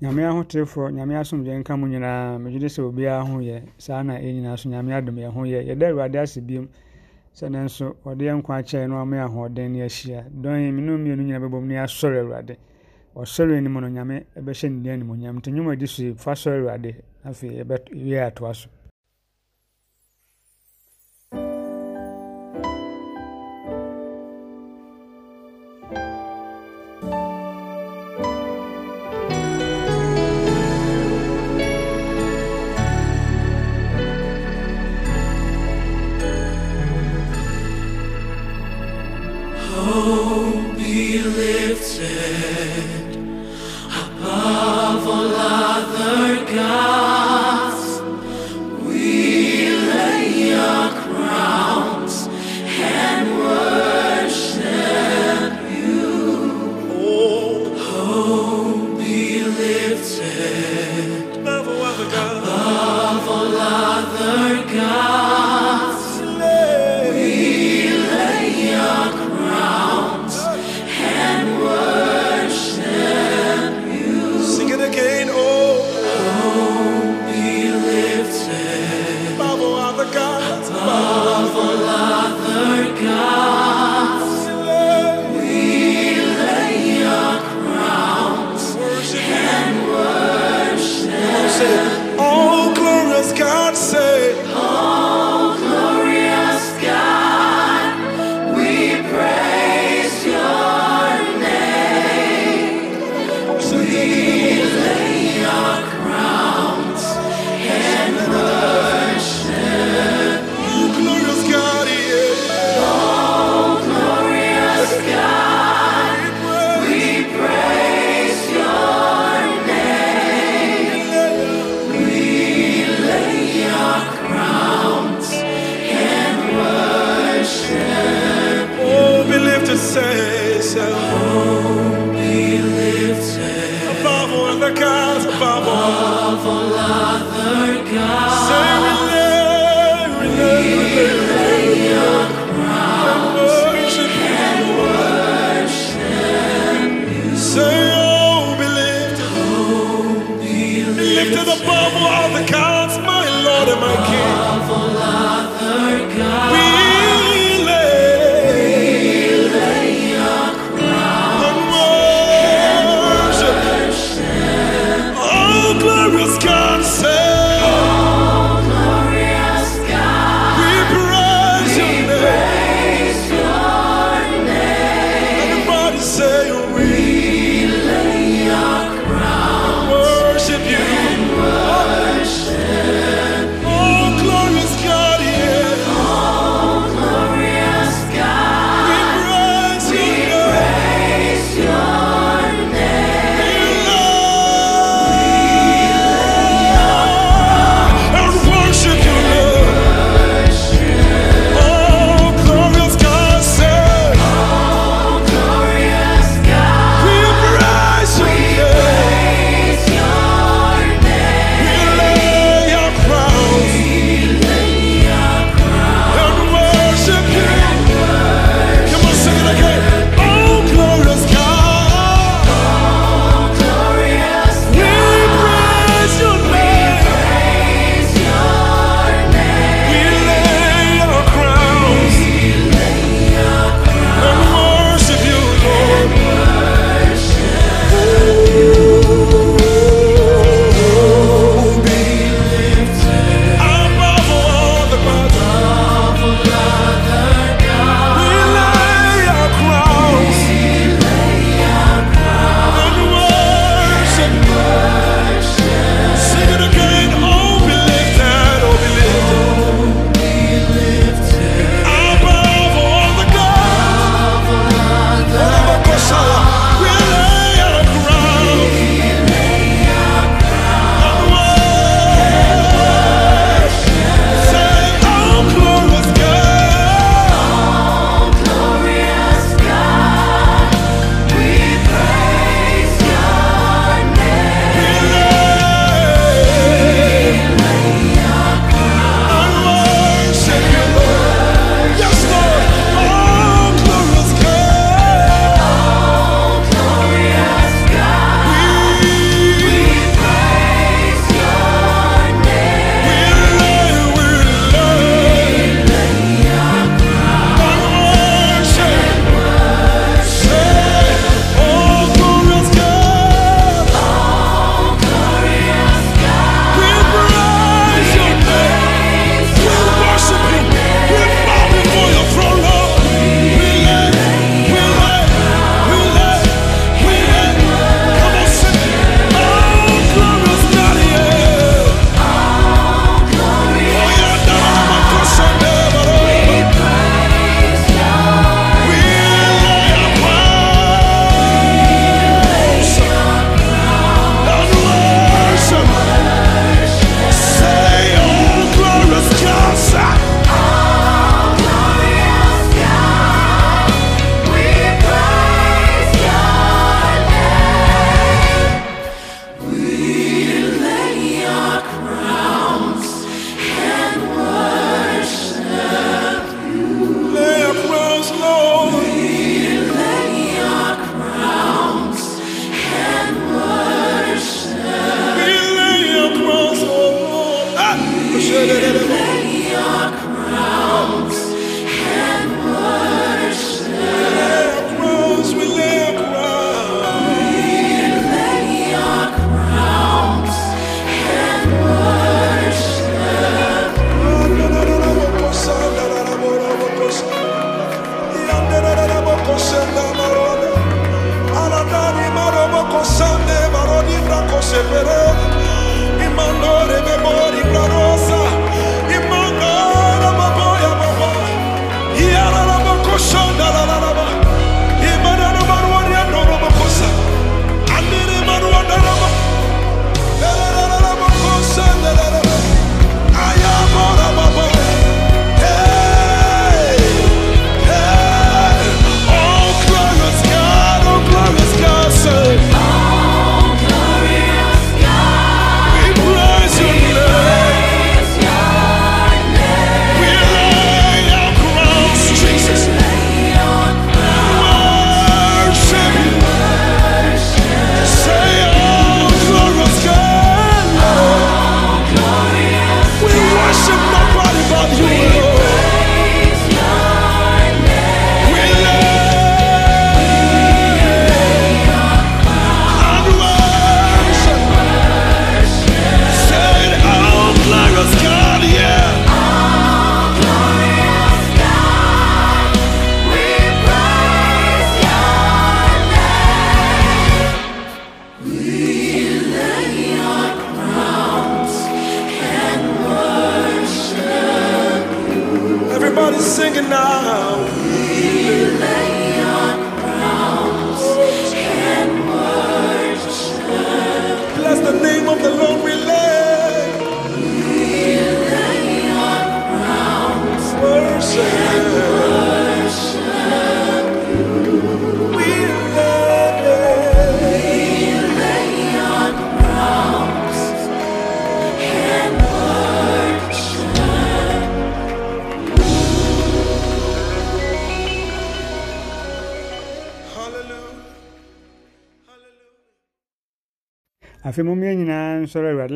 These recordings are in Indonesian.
nyame ahotefoɔ nyame asomdwe nka mu nyinaa megye sɛ obiara ho yɛ. Saa na ɛn nyinaa so nyame adom yɛn ho yɛ. Yɛda awurade ase biom sɛ ne nso ɔde yɛn nkwa akyɛe na wama yɛ ahoɔden ne ahyia. Dɔn me ne mmienu nyina bɛbɔ mu ne asɔre awurade. Ɔsɔre anim no nyame ɛbɛhyɛ ne din animonyam nti nnwuma di so fa sɔre awurade. Afei yɛbɛwie atoa so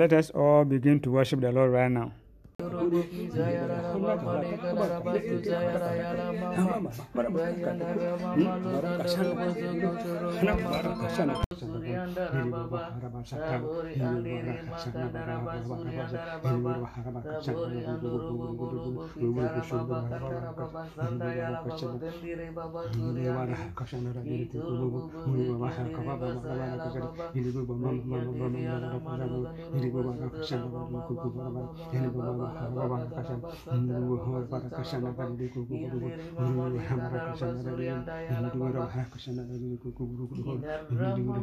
Let us all begin to worship the Lord right now. Hmm? Ini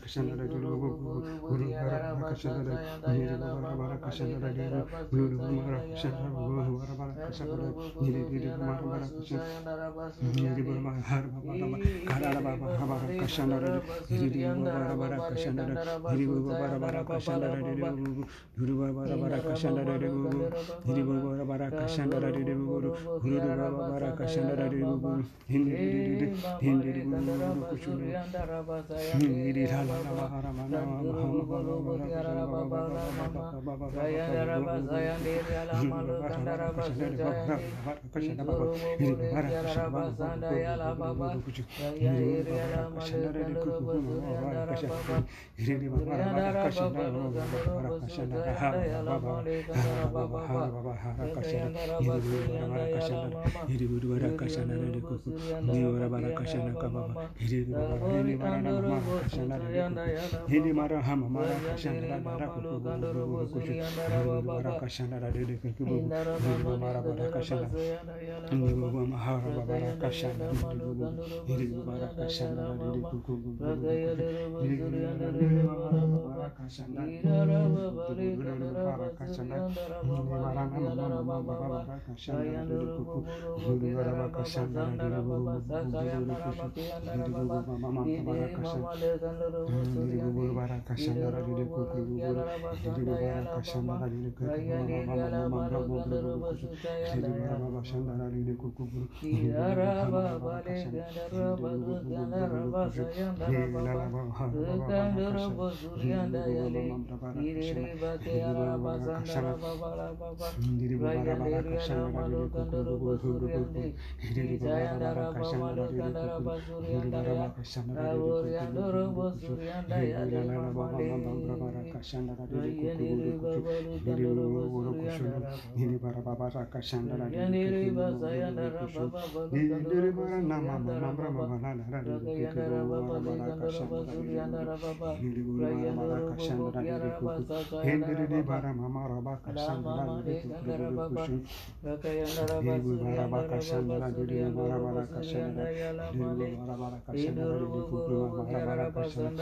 Krishna Guru Guru Hara Krishna Niri Guru Hara Krishna Guru Guru Hara Krishna Guru Hara Krishna Niri Niri Guru Hara Krishna Niri Guru Hara Hara Hara Hara Krishna Niri Guru Hara Hara Krishna Niri Guru Hara Hara Krishna Guru Hara Hara Krishna Niri Guru Hara Hara Krishna Guru Guru Hara Hara Krishna Guru Hindi Hindi Hindi Hindi Hindi Hindi Hindi Kasana, Hindi mara hama mara kashandara dara kuku guru guru kucu guru mara kashandara dede kuku guru guru mara bara kashandara hindi guru mahara bara kashandara hindi guru hindi guru mara kashandara dede kuku. Guru hindi guru mara kashandara hindi guru mara kashandara hindi mara nama mama bara kashandara dede kuku guru mara kashandara dede guru guru guru kucu hindi guru mama mama bara kashandara Hidupnya Kasandra,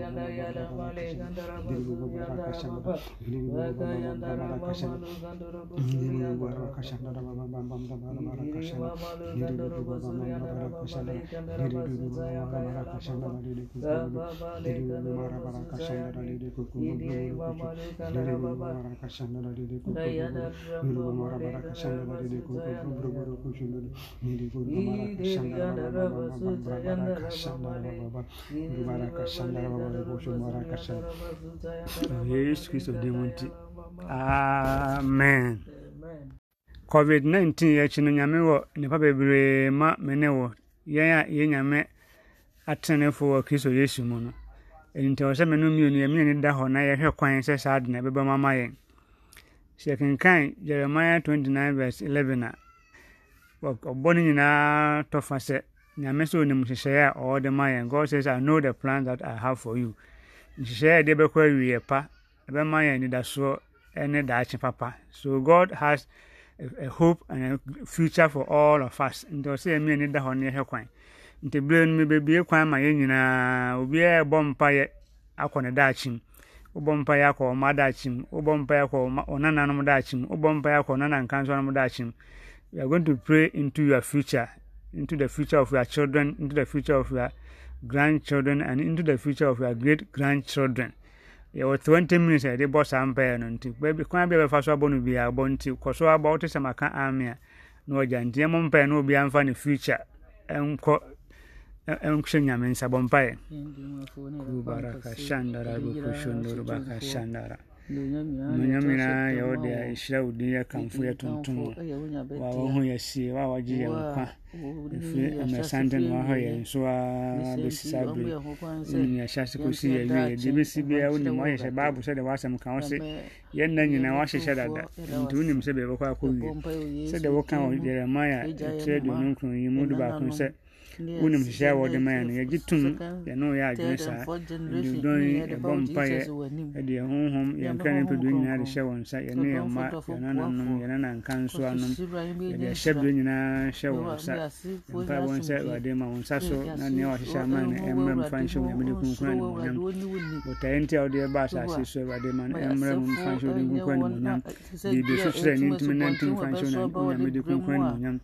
Kasana Shandara Baba, Shandara Baba, yesu kristo din mu nti. Amen. Covid-19 yɛ akyi no nyame wɔ nnipa bebree ma me ne wɔ. Yɛn a yɛn nyame atenefo wɔ kristo yesu mu no. Ɛno nti ɛwɔ sɛ me no mmienu yɛme ani da hɔ na yɛhwɛ kwan sɛ saa ade na ɛbɛba ma yɛn. Sɛ yɛkenkan jeremiah 29 verse 11 a ɔbɔ no nyinaa tɔfa sɛ nyame sɛ onim nhyehyɛeɛ a ɔwɔ de ma yɛn god says i know the plan that i have for you. Nhyehyɛeɛ a ɛde bɛkɔ awieɛ pa. Ɛbɛma yɛn anidasoɔ ne daakye papa. So god has a, a hope and a future for all of us. Nti ɔsɛ yɛn mmienu da hɔ no yɛhwɛ kwan nti bere no mebɛbie kwan ma yɛn nyinaa obiara ɛbɔ mpayɛ akɔ ne daakye mu wobɔ mpayɛ akɔ ɔma daakye mu wobɔ mpayɛ akɔ ɔnananom daakye mu wobɔ mpayɛ akɔ ɔnanankansoanom daakye mu we going to pray into your future. Into the future of your children into the future of your grandchildren and into the future of your great grandchildren yɛwɔ 20 minutes a yɛde bɔ saa mpaeɛ no nti baabi kwan bi a bɛfa so abɔ no biara bɔ nti kɔ so abɔ wote sɛ maka ame a na ɔgya nti ɛmɔ mpaeɛ na obiara mfa ne future. Ɛnkɔ ɛ- ɛnhyɛ nyame nsa bɔ mpaeɛ kubaraka shandara munyamira ya ɛhyira wo din yɛ kamfo yɛ tontom wawo ho yɛsie wa wagye yɛ nkwa ɛfiri mmerɛsante no wahɔ yɛ nso a bɛsi saa bere nyahyɛ ase kɔsi yɛwie de bɛsi biaa wonim wayɛhyɛ bible sɛdeɛ woasɛm ka wo se. Yɛnna nyinaa wahyehyɛ dada nti wonim sɛ bɛɛbɛkɔ akɔwie sɛdeɛ woka wɔ yeremia ɛtirɛ aduonu nkron yi mu du baako sɛ wonim a wɔde ma yɛn no yɛgye tom yɛne wo yɛ adwene saa adudɔn yi ɛbɔ mpayɛ ɛde yɛn honhom yɛn kra ne mpɛdoɔ nyinaa de hyɛ wɔ nsa yɛne yɛn mma yɛn nananom yɛn nananka nso anom yɛde ɛhyɛ berɛ nyinaa hyɛ wɔ nsa mpa wɔn sɛ awurade ma wo nsa so na nea wahyehyɛ ama no ɛmmrɛ mfa nhyɛ wo nyamede kunkun animonyam botaeɛ nti a wode ɛba asase so awurade ma no ɛmmrɛ mu mfa nhyɛ wode kunkun animonyam biribi so kyerɛ ne ntumi nantum mfa nhyɛ wo nyamede kunkun animonyam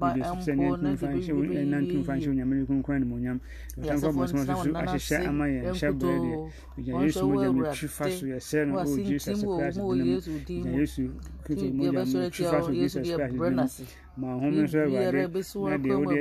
biribi so kyerɛ ne ntumi mfa nhyɛ wo nantum mfa nhyɛ wo nyamede kunkun animonyam ɔtamfo abɔnsɛm so so ahyehyɛ ama yɛn hyɛ berɛ deɛ ɛgya yesu mogya metwi fa so yɛsrɛ no o jesus christ din mu gya yesu kristo mogya metwi fa so jesus christ din mu ma ahome so awurade na deɛ wode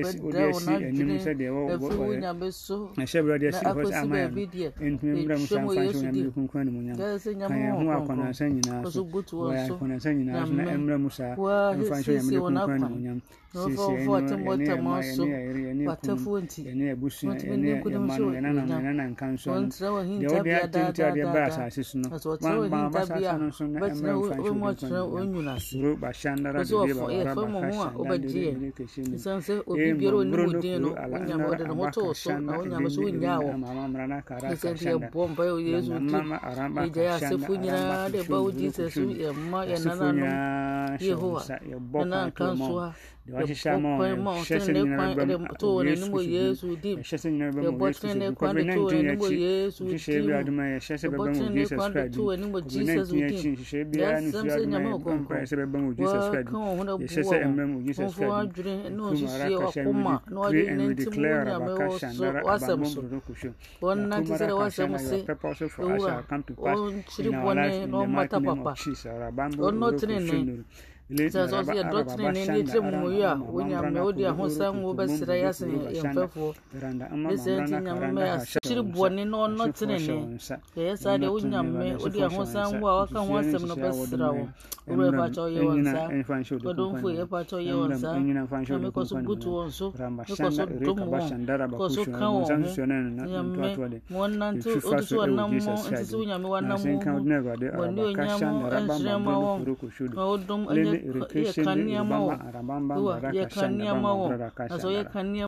asi anim sɛ deɛ wɔnahyɛ awurade asi hɔ sɛ ama yɛ ntumi mmra mu saa mfa nhyɛ onyame kunkura ne mu nyam ka yɛn ho akɔnansa nyinaa so wɔyɛ akɔnansa nyinaa so na ɛmmra mu saa mfa nhyɛ onyame kunkura ne mu nyam siesie ɛne yɛma ɛne yɛyere ɛne kunu ɛne abusua ɛne yɛma no yɛnanam yɛnananka nso no deɛ wode atentia deɛ ba asase so no. Wampa abasase no nso na ɛmmra mfa nhyɛ onyame kunkura ne mu nyam suro bahyandara de deɛ bawaraba kɛhyɛ mu ɛsiane sɛ obi biara ɔnim wo din no wonyame wɔde ne ho too so na wonyame so wonnyaa wɔ ɛsiane nti yɛbɔ mpa yɛ yesu di yɛgya yɛ asefo nyinaa de ba wo jesus yɛmma yɛnananom yehowa nana nka nso a Jesus tene sɛ sɛ ɔsɛ yɛdɔtene ne ne tirɛ mmuyi a wonyame wode ahosɛm wo bɛsrɛ yɛ ase yɛmfɛfoɔ ne sɛ nti nyame ma yɛahyere bɔne na ɔnɔ tenene yɛyɛ saa deɛ wonyame wode ahosɛm wo a waka ho asɛm no bɛsra wo wowura yɛfa kyɛ ɔyɛ wɔn saa ɔdomfo yɛfa kyɛ ɔyɛ wɔn na mekɔ so butu wɔn so mekɔ so dom wɔn kɔ so ka wɔn ho nyame ma wɔnnante wotutu wɔnam mu nti sɛ wonyame wɔnam mu bɔne onyam ɛnhyerɛ wɔn ma wodom yekaniyamawo yekaniyamawo yekaniyamawo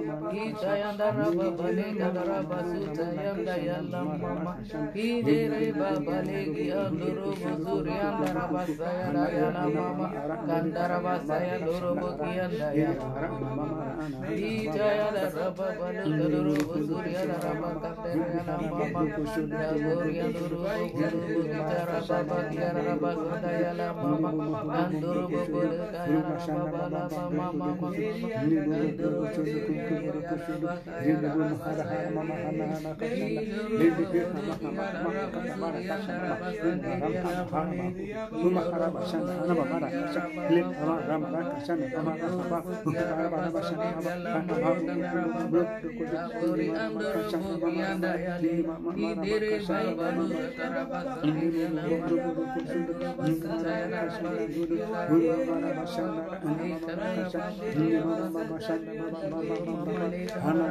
Ita yanda raba bale gada raba suta yanda yalla mama. Ide reba bale gi andoro bozuri yanda raba sayara yalla mama. Kanda raba sayanda robo gi yanda yalla mama. Ita yanda raba bale gada robo bozuri yanda raba kanda yalla mama. Yagori yanda robo bozuri gita raba bagi yanda raba kanda yalla mama. Andoro bozuri yanda raba bala mama mama. Andoro bozuri yanda Ini hana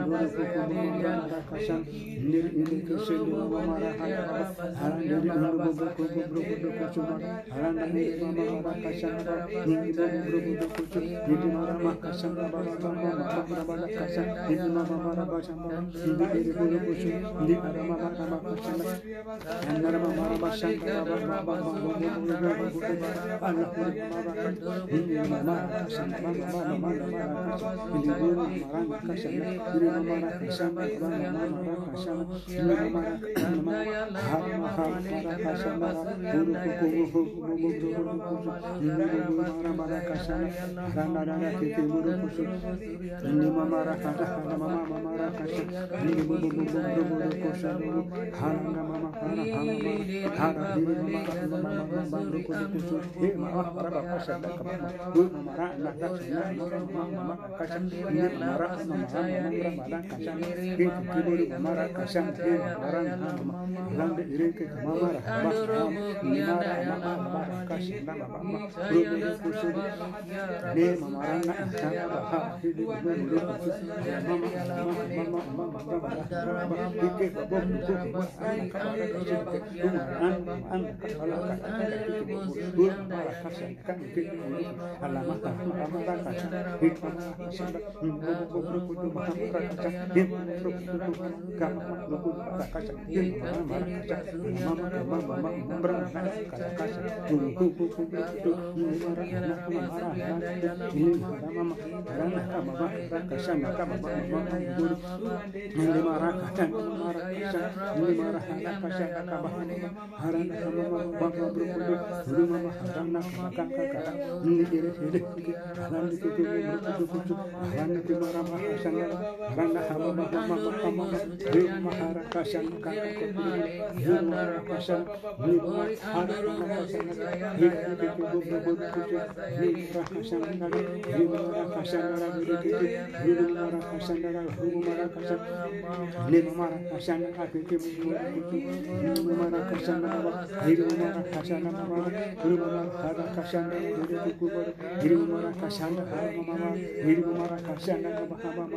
Mama, Sayangi kashangi kiburi kamara kashangi barang hamba lande ireke kamara hamba nimara mama mama kashanda mama rubi kusuri ne mamarana hamba ha hidu mulu mama mama mama mama mama ike babo kuku kamara kashanda an an kasala kasanda dur kamara kashanda kan ike alama alama kashanda ike kamara kashanda rumah kaca din ruk ruk kam rukun kaca din mama mama mama mama berang kaca kaca ruk ruk ruk ruk ini mama karena kama mama kaca maka mama mama guru ini marah kaca marah kaca mama mama harana Hiri mara kasanda hara mama, hiri mara kasanda mama mama,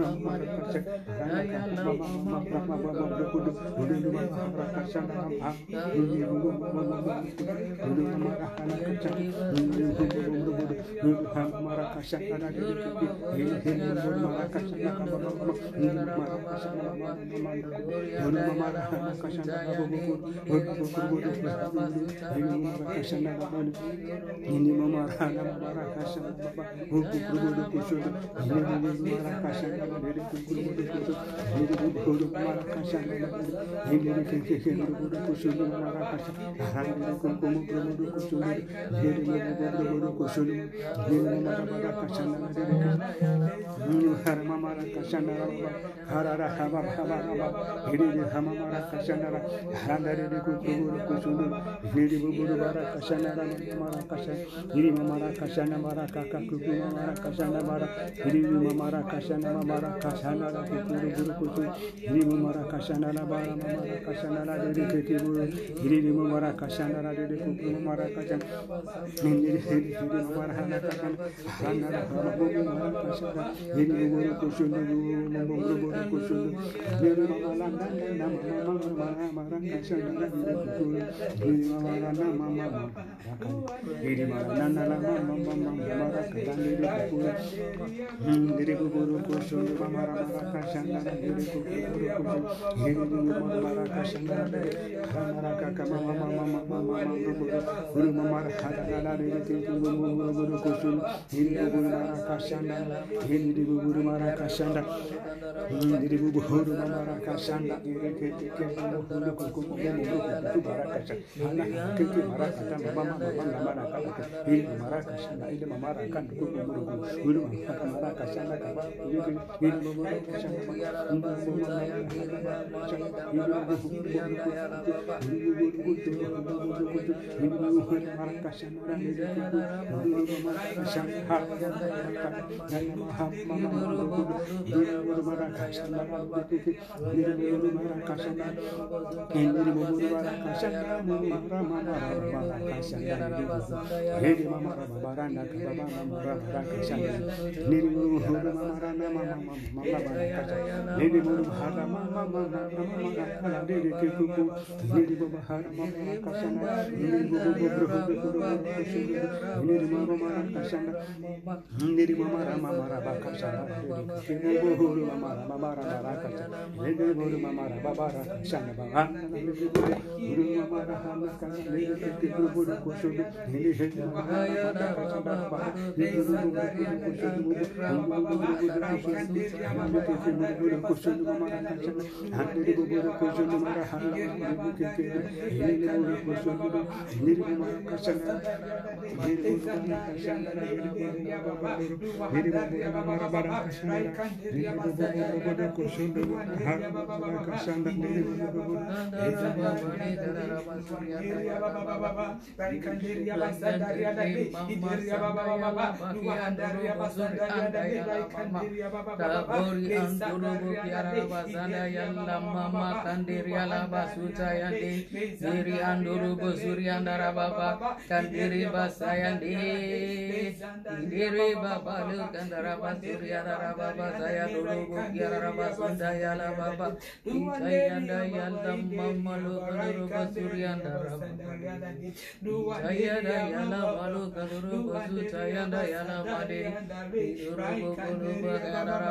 ini mama rana mama kasana baba huku kurubudu kusudu ini mama kasana हरा हवा हवा हवा हिरे रे हम हमारा mara kashana la kuturu guru kutu limu mara kashana la bara mara kashana la dede kete guru limu mara kashana la dede kutu mara kashana nindiri dede dede mara hana kashana hana la bara guru mara kashana limu guru kushundu guru mumbu guru guru kushundu limu mama la na na mama mama mara kashana la dede kutu limu mama na mama mara kashana limu mara na na la mama mama mara kashana dede kutu dede guru kushundu kuku ini guru mara kasana ini guru mara kasana mara kasana mara kasana keke mara kata mama mara kata ini mara kasana ini mama mara kan mara mara kasana ini ini guru kasana ini guru mara kasana Ndiri mama rama mara baka sana ndiri buhuru mama rama mara mara kacha ndiri buhuru mama rama bara sana baba guru mama rama mama guru guru kusudu guru guru kusudu ndiri guru kusudu ndiri guru kusudu ndiri mama kacha ndiri guru kacha ndiri Kandiri basayandi Indiri baba lu basurya dara baba saya dulu bukia dara basunda ya la baba Ijayanda yanda mama lu kanduru basurya dara baba malu ki anda malu andara baba Gori anduru daya Idere baba lu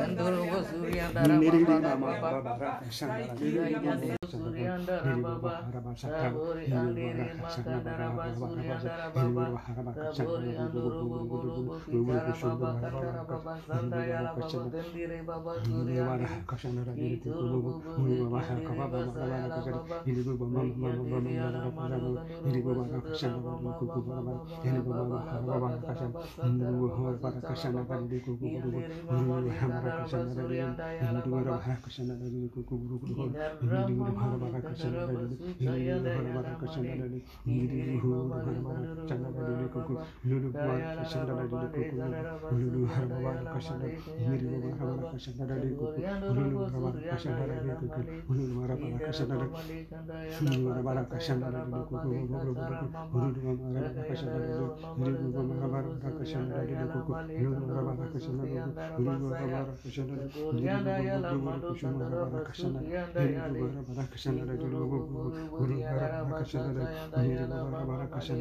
kandara basa kaya Yandara baba de kandoro हर बारा कृष्ण ललित हर बारा कृष्ण ललित गिरी हुर हर बारा चंद ललित कुकु लुलु बार कृष्ण ललित कुकु लुलु हर बारा कृष्ण गिरी हर बारा कृष्ण ललित कुकु लुलु हर बारा कृष्ण ललित कुकु लुलु हर बारा कृष्ण ललित लुलु हर बारा कृष्ण ललित कुकु लुलु हर बारा कृष्ण ललित गिरी हर बारा कृष्ण ललित कुकु लुलु हर बारा कृष्ण ललित लुलु हर बारा कृष्ण ललित गिरी हर बारा कृष्ण ललित लुलु हर बारा कृष्ण ललित गिरी हर बारा कृष्ण Lalit Krishna Guru Guru Krishna Guru Guru Krishna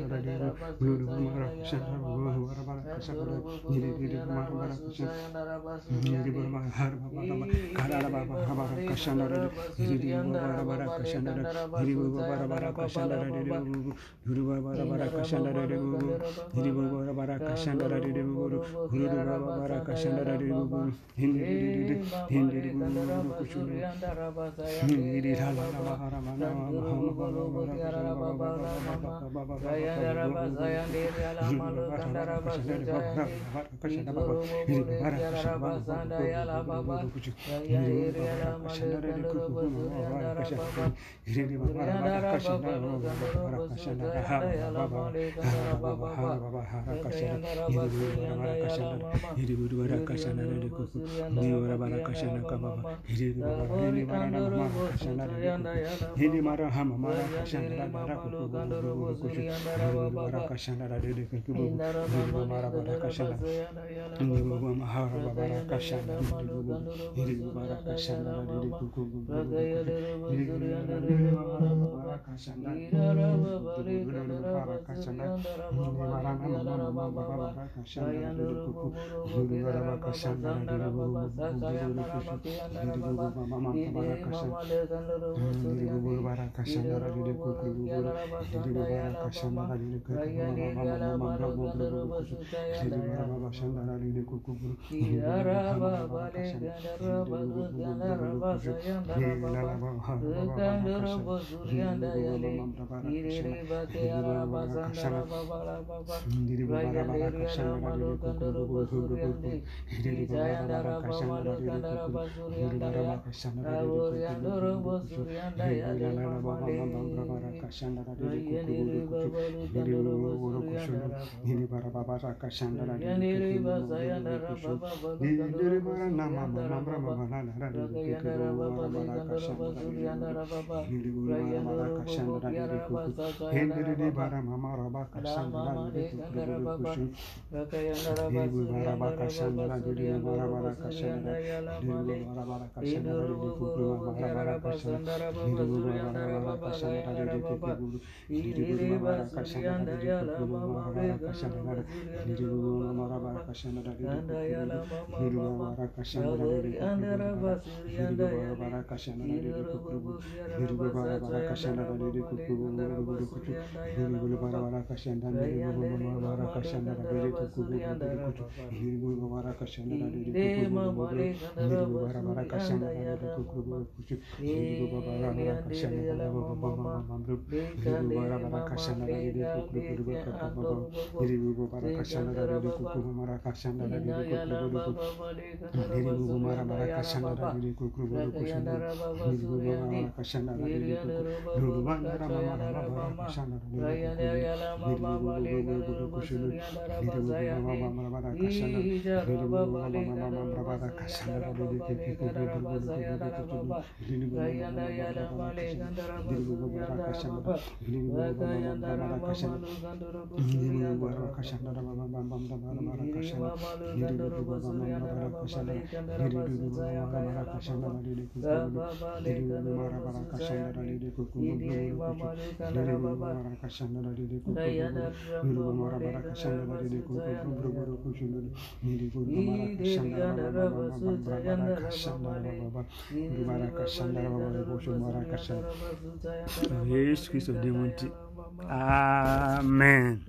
Guru Guru Krishna Guru Guru Krishna Guru Guru Krishna Guru Guru Har Baba Baba Kara Baba Baba Krishna Guru Guru Baba Baba Krishna Guru Guru Baba Baba Krishna Guru Guru Baba Baba Krishna Guru Guru Baba Baba Krishna Guru Guru Guru Baba Baba Krishna Guru Guru Hindi Hindi Hindi Hindi Hindi Hindi Hindi Hindi Hindi bara kasanda di kuku Ibu bara bara di bara bara kasanda di bara bara kasanda di kuku bara bara kasanda Ibu bara bara kasanda di kuku Ibu bara kasanda di kuku bara kasanda Ibu bara bara kasanda di kuku Ibu bara kasanda di kuku Ibu bara kasanda di kuku Ibu bara bara kasanda di kuku Hiri bulu bara bara kashanda hiri bulu bara kashanda hiri kuku bulu kuku hiri bulu bara kashanda hiri kuku bulu bulu hiri bulu bara bara kashanda hiri kuku bulu kuku hiri bulu bara bara kashanda hiri bara bara bara kashanda hiri bulu bulu kaka hiri kashanda hiri bara kashanda hiri bulu kuku hiri bara kashanda hiri bulu kuku hiri bulu bara kashanda hiri kuku bulu bara mama bara kashanda Hindi yesu kristo din mu nti amen Amém.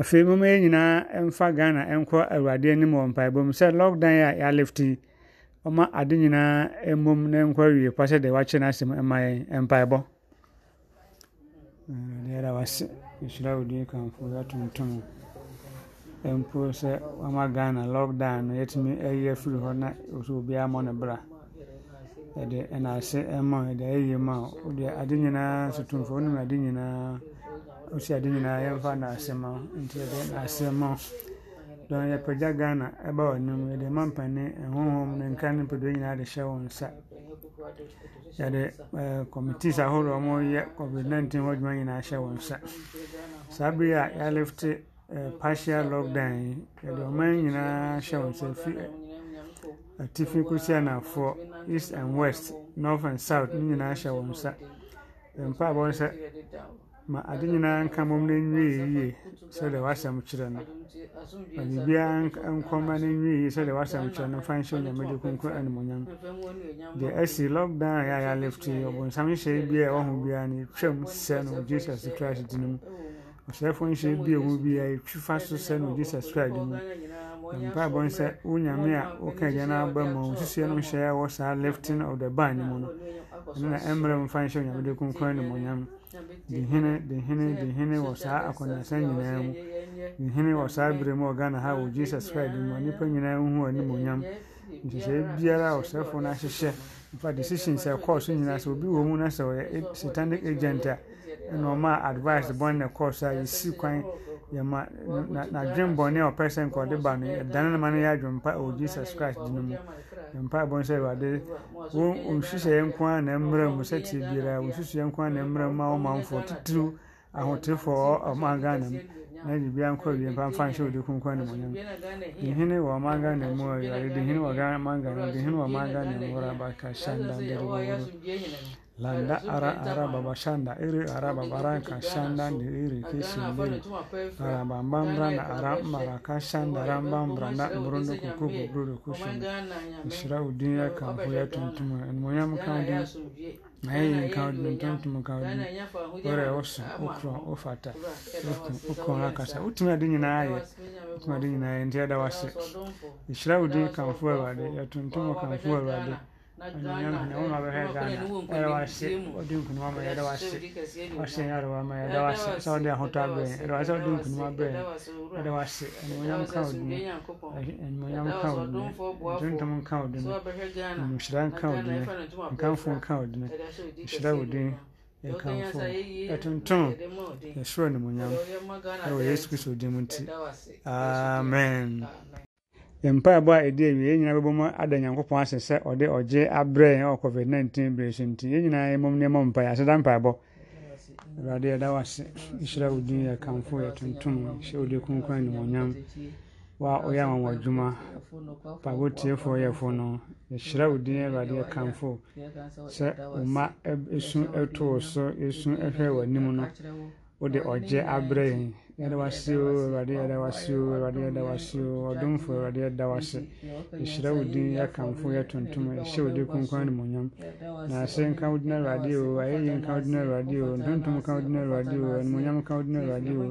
Afei moma yɛn nyinaa mfa ghana nkɔ awurade anim wɔ mpaebɔ mu. Sɛ lockdown a yɛalefti ɔma ade nyinaa mmom na nkɔ awie pa sɛ deɛ wakyerɛ no asɛm ɛma yɛn mpaebɔ awurade yɛda wase yɛhyira wo din kamfo yɛatontom mpo sɛ wama ghana lockdown no yɛtumi ayi afiri hɔ na sɛ obiara mmɔ no bra. Yɛde ɛna ase ɛma wo, yɛde ayɛyie ma wo wode ade nyinaa sotomfo wonim ade nyinaa wosi ade nyinaa yɛmfa na ase ma wo nti yɛde ma wo dɔn yɛpagya ghana ɛba w'anim yɛde ma mpane ɛhohom ne nkra ne mpadua nyinaa de hyɛ wo nsa. Yɛde eh, committees ahodoɔ a wɔyɛ covid-19 ho adwuma nyinaa hyɛ wo nsa. Saa bere a yɛalefte eh, partial lockdown yi yɛde ɔman nyinaa hyɛ wo nsa fi atifi kɔsi anafoɔ east and west north and south ne nyinaa hyɛ wo nsa. Yɛmpa abɔ ma ade nyinaa nka mmom no nwie yie sɛdeɛ w'asɛm kyerɛ no. Ma biribiara nk- nkɔma no nwie yie sɛdeɛ w'asɛm kyerɛ no mfa nhyɛ onyamede kronkron animonyam. Deɛ asi lockdown a yɛayɛ alefte yi ɔbonsam hyɛ bi a ɛwɔ ho biara no yɛtwam sɛ no jesus christ din mu. Ɔsɛefoɔ nhyɛ bi a ɛwɔ biara yɛtwi fa so sɛ no jesus christ din mu. Mpaebɔ sɛ wo nyame a woka agya no aba ma wo nsusuɛ no hyɛ a ɛwɔ saa lifting of the ban no mu no ɛno na ɛmmerɛ mfa nhyɛ animonyam de hene de hene de hene wɔ saa akɔneasa nyinaa mu. de hene wɔ saa berɛ mu wɔ ghana ha wɔ jesus christ mu a nnipa nyinaa hu animonyam nhyehyɛeɛ biara a ɔsɛfoɔ no ahyehyɛ mfa decisions a ɛkɔɔ so nyinaa sɛ obi wɔ mu na sɛ ɔyɛ satanic agent a ɛna ɔma advice bɔne na ɛkɔɔ so a yɛsi kwan yɛma n'adwenbɔne a ɔpɛ sɛ nka ɔde ba no yɛdane no ma no yɛ adwempa ɛwɔ jesus christ din mu yɛmpa ɛbɔn sɛ awurade wo nhyehyɛeɛ nko a na mmerɛ mu sɛ tie biara wo nsusuɛ nko a na mmerɛ mu ma wo manfoɔ titiriw ahotefoɔ ɔma ghana mu na biribiara nkɔ wie mpa mfa nhyɛ odi kunkun animonyam di hene wɔ ɔman ghana mu awurade hene wɔ ghana man ghana di hene wɔ ɔman ghana mu wura baka shanda ndere wuro landa ara ara baba shanda iri ara arababa ranka shanda ni iri kisi ni ara baba mbambra na ara mara maraka shanda ra mbambra na mrundo kukubu brudo kushinda ishira udinya kampu ya tuntuma enmoya mukandi naye nkawudde ntontuma nkawudde ore osa okro ofata okona kasa utumira dinyi naye utumira dinyi naye ntiada wase ishira udinya kampu ya wade ya tuntuma kampu ya wade adunkunuma mɛ amen. Mpaebɔ a ɛdi awie. Yɛn nyinaa bɛbɔ mu ada nyankopɔn ase sɛ ɔde ɔgye abrɛ yɛn wɔ covid 19 bere so nti yɛn nyinaa yɛmmom nneɛma mpaeɛ aseda mpaebɔ. Awurade yɛda wo ase. Nhyira wo din yɛkamfo yɛtontom hyɛ wode kronkron animonyam wa ɔyɛ anwanwa adwuma mpaebɔ tiefoɔ yɛfo no yɛhyira wo din awurade yɛkamfo. Sɛ wo ma ɛsu ɛtoo so ɛsu ɛhwɛ w'anim no wode ɔgye abrɛ yɛn o awurade o awurade o ɔdomfo awurade yɛda wase yɛhyira wo din yɛkamfo yɛtontom yɛhyɛ wo din kronkron animonyam na ase nka wo din awurade o ayɛyɛ nka wo din awurade o ntontom ka wo din awurade o animonyam ka wo din awurade o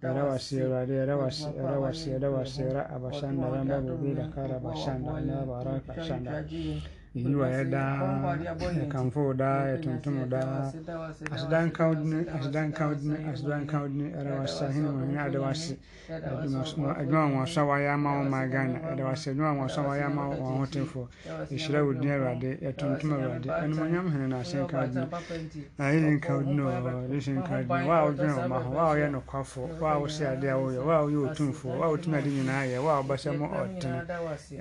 yɛda wase awurade wase yɛda wase yɛra abashanda ramba bobe dakara abashanda naba araka shanda yi wa yɛ daa yɛkamfo wo daa yɛtontom wo daa aseda nka wo dini aseda nka wo dini aseda nka wo dini ɛda mu hene ada wase adwuma a wɔaso a wɔayɛ ama wo ma ghana ɛda wase adwuma a wɔaso a wɔayɛ ama wɔn ahotefoɔ yɛhyira wo din awurade yɛtontom awurade animonyam hene na ase nka wo dini ayɛyɛ nka wo dini wɔ yɛhyɛ nka wo dini wo a wodwene wo ma ho wo a woyɛ nokwafo wo a wosɛ adeɛ a woyɛ wo a woyɛ otumfoɔ wo a wotumi ade nyinaa yɛ wo a wobɛsɛ mo ɔtene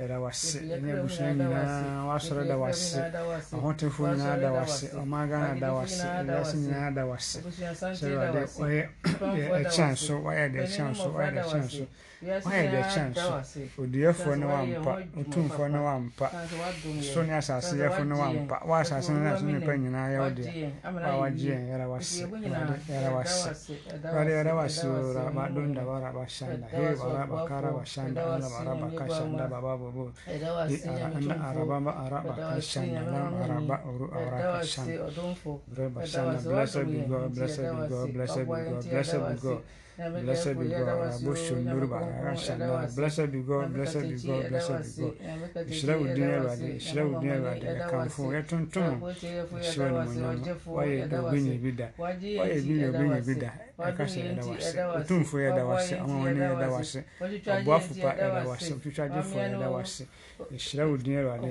ɛda wase ɛne abusua nyinaa woasɔre da wase ahotefoɔ nyinaa da wase ɔman ghana da wase ewiase nyinaa da wase sɛ awurade ɔyɛ ɛkyɛn so de ɛkyɛn so de ɛkyɛn so wayɛ de kyɛn so odiɛfoɔ no wampa otumfoɔ no wampa so ne asaseyɛfo no wampa waasase no naso nipa nyinaa yɛ wodeɛ wa wagye yɛn yɛra wase yɛra wase wade yɛra wase ora badonda wara bashanda he wara bakara washanda ala bara bakashanda baba bobo ana araba ma araba kashanda na araba oru ara kashanda. bre bashanda blessed be God blessed be God blessed be God blessed be God Blessed be God. Blessed be God. Blessed be God. Blessed be God. Ìṣẹ́lẹ̀ wò dín ẹ̀rọ adé. Ìṣẹ́lẹ̀ wò dín ẹ̀rọ adé. Ẹ̀ka fún ẹ̀ tuntun. Ìṣẹ́lẹ̀ ni mo yàn mọ́. Wáyé ẹ̀dá gbẹ̀yìn ibi dà. Wáyé gbẹ̀yìn gbẹ̀yìn ibi dà. Ẹ̀ka sẹ̀ ẹ̀dá wá sí. Òtúnfọ̀ ẹ̀dá wá sí. that. ọ̀nà ẹ̀dá wá sí. Ọ̀bọ̀ that. ẹ̀dá wá sí. Òtútù àjẹfọ̀ ẹ̀dá wá sí. Ìṣẹ́lẹ̀ wò dín ẹ̀rọ adé.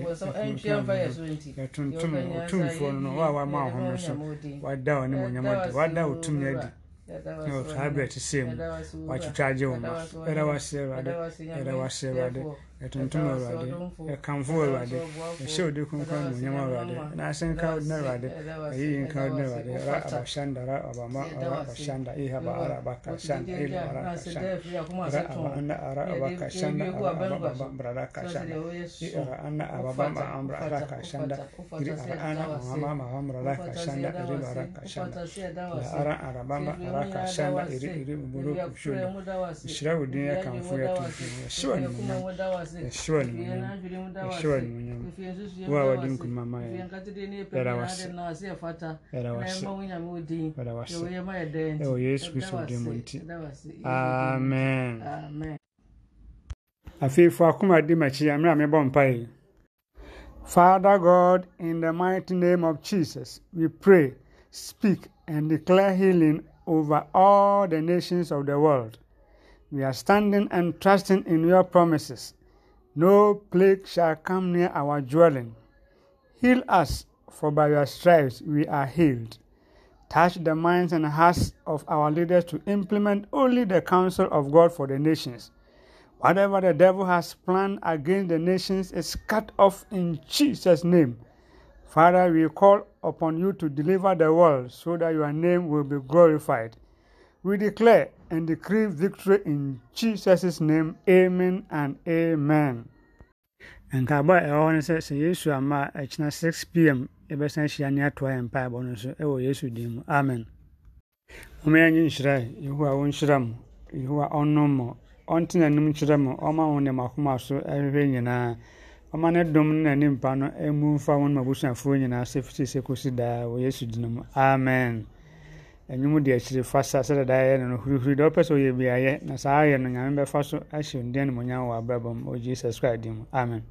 Ẹ̀ tuntun. Òtúnfọ̀ nù. Wà wá máa hàn mí sùn. Wà dá ọ̀ ní mo yàn mọ́ di. Wà dá òtún yẹn di otuhabire ekisiimu wakikyagye mu maaso era wasiibadde era wasiibadde yɛtontom awurade yɛkamfo awurade yɛhyɛ odi kronkron anuonyam awurade na asenka wo dina awurade ayiyi nka wo dina awurade ra abashanda ra abama ra abashanda ihaba ara abaka shanda ila ara kashanda ra abana ara abaka shanda ara ababa brada kashanda ira ana ababa ma amra ara kashanda iri ara ana mama ma amra ara kashanda iri ara kashanda la ara araba ma ara kashanda iri iri buru kushulu shira wo din yɛkamfo yɛtontom yɛhyɛ wo anuonyam ni munyam yɛhyɛw animuonyam yɛhyɛw animuonyam wo a wɔde nkunuma ma yɛ yɛda wase yɛda wase yɛda wase yesu kristo din mu nti amen. Afei fo akoma di m'akyi a a mebɔ mpae Father God, in the mighty name of Jesus, we pray, speak, and declare healing over all the nations of the world. We are standing and trusting in your promises. No plague shall come near our dwelling. Heal us, for by your stripes we are healed. Touch the minds and hearts of our leaders to implement only the counsel of God for the nations. Whatever the devil has planned against the nations is cut off in Jesus' name. Father, we call upon you to deliver the world so that your name will be glorified. We declare and decree victory in Jesus' name. Amen and amen. nkaabɔ a ɛwɔ hɔ no sɛ sɛ yesu ama a ɛkyena 6 pm yɛbɛsan ahyia ne atoa yɛn mpaebɔ no so ɛwɔ yesu din mu. Amen. Ɔma yɛnye nhyira yehowa wonhyira mu yehowa ɔnnom mo. Ɔnte n'anim nkyerɛ mo. Ɔma wo ne makoma so ɛhwehwɛ nyinaa. Ɔma ne dom no n'anim pa no ɛmu mfa wo no mabusuafoɔ nyinaa sɛ fiti sɛ kɔsi daa wɔ yesu din mu. Amen. Ɛnwom de akyire fa sa sɛ dada yɛ no no hurihuri deɛ wopɛ sɛ ɔyɛ biayɛ na saa ayɛ no nyame bɛfa so ahyɛ wo din animonyam wɔ abrabɔ mu wɔ jesus christ din mu. Amen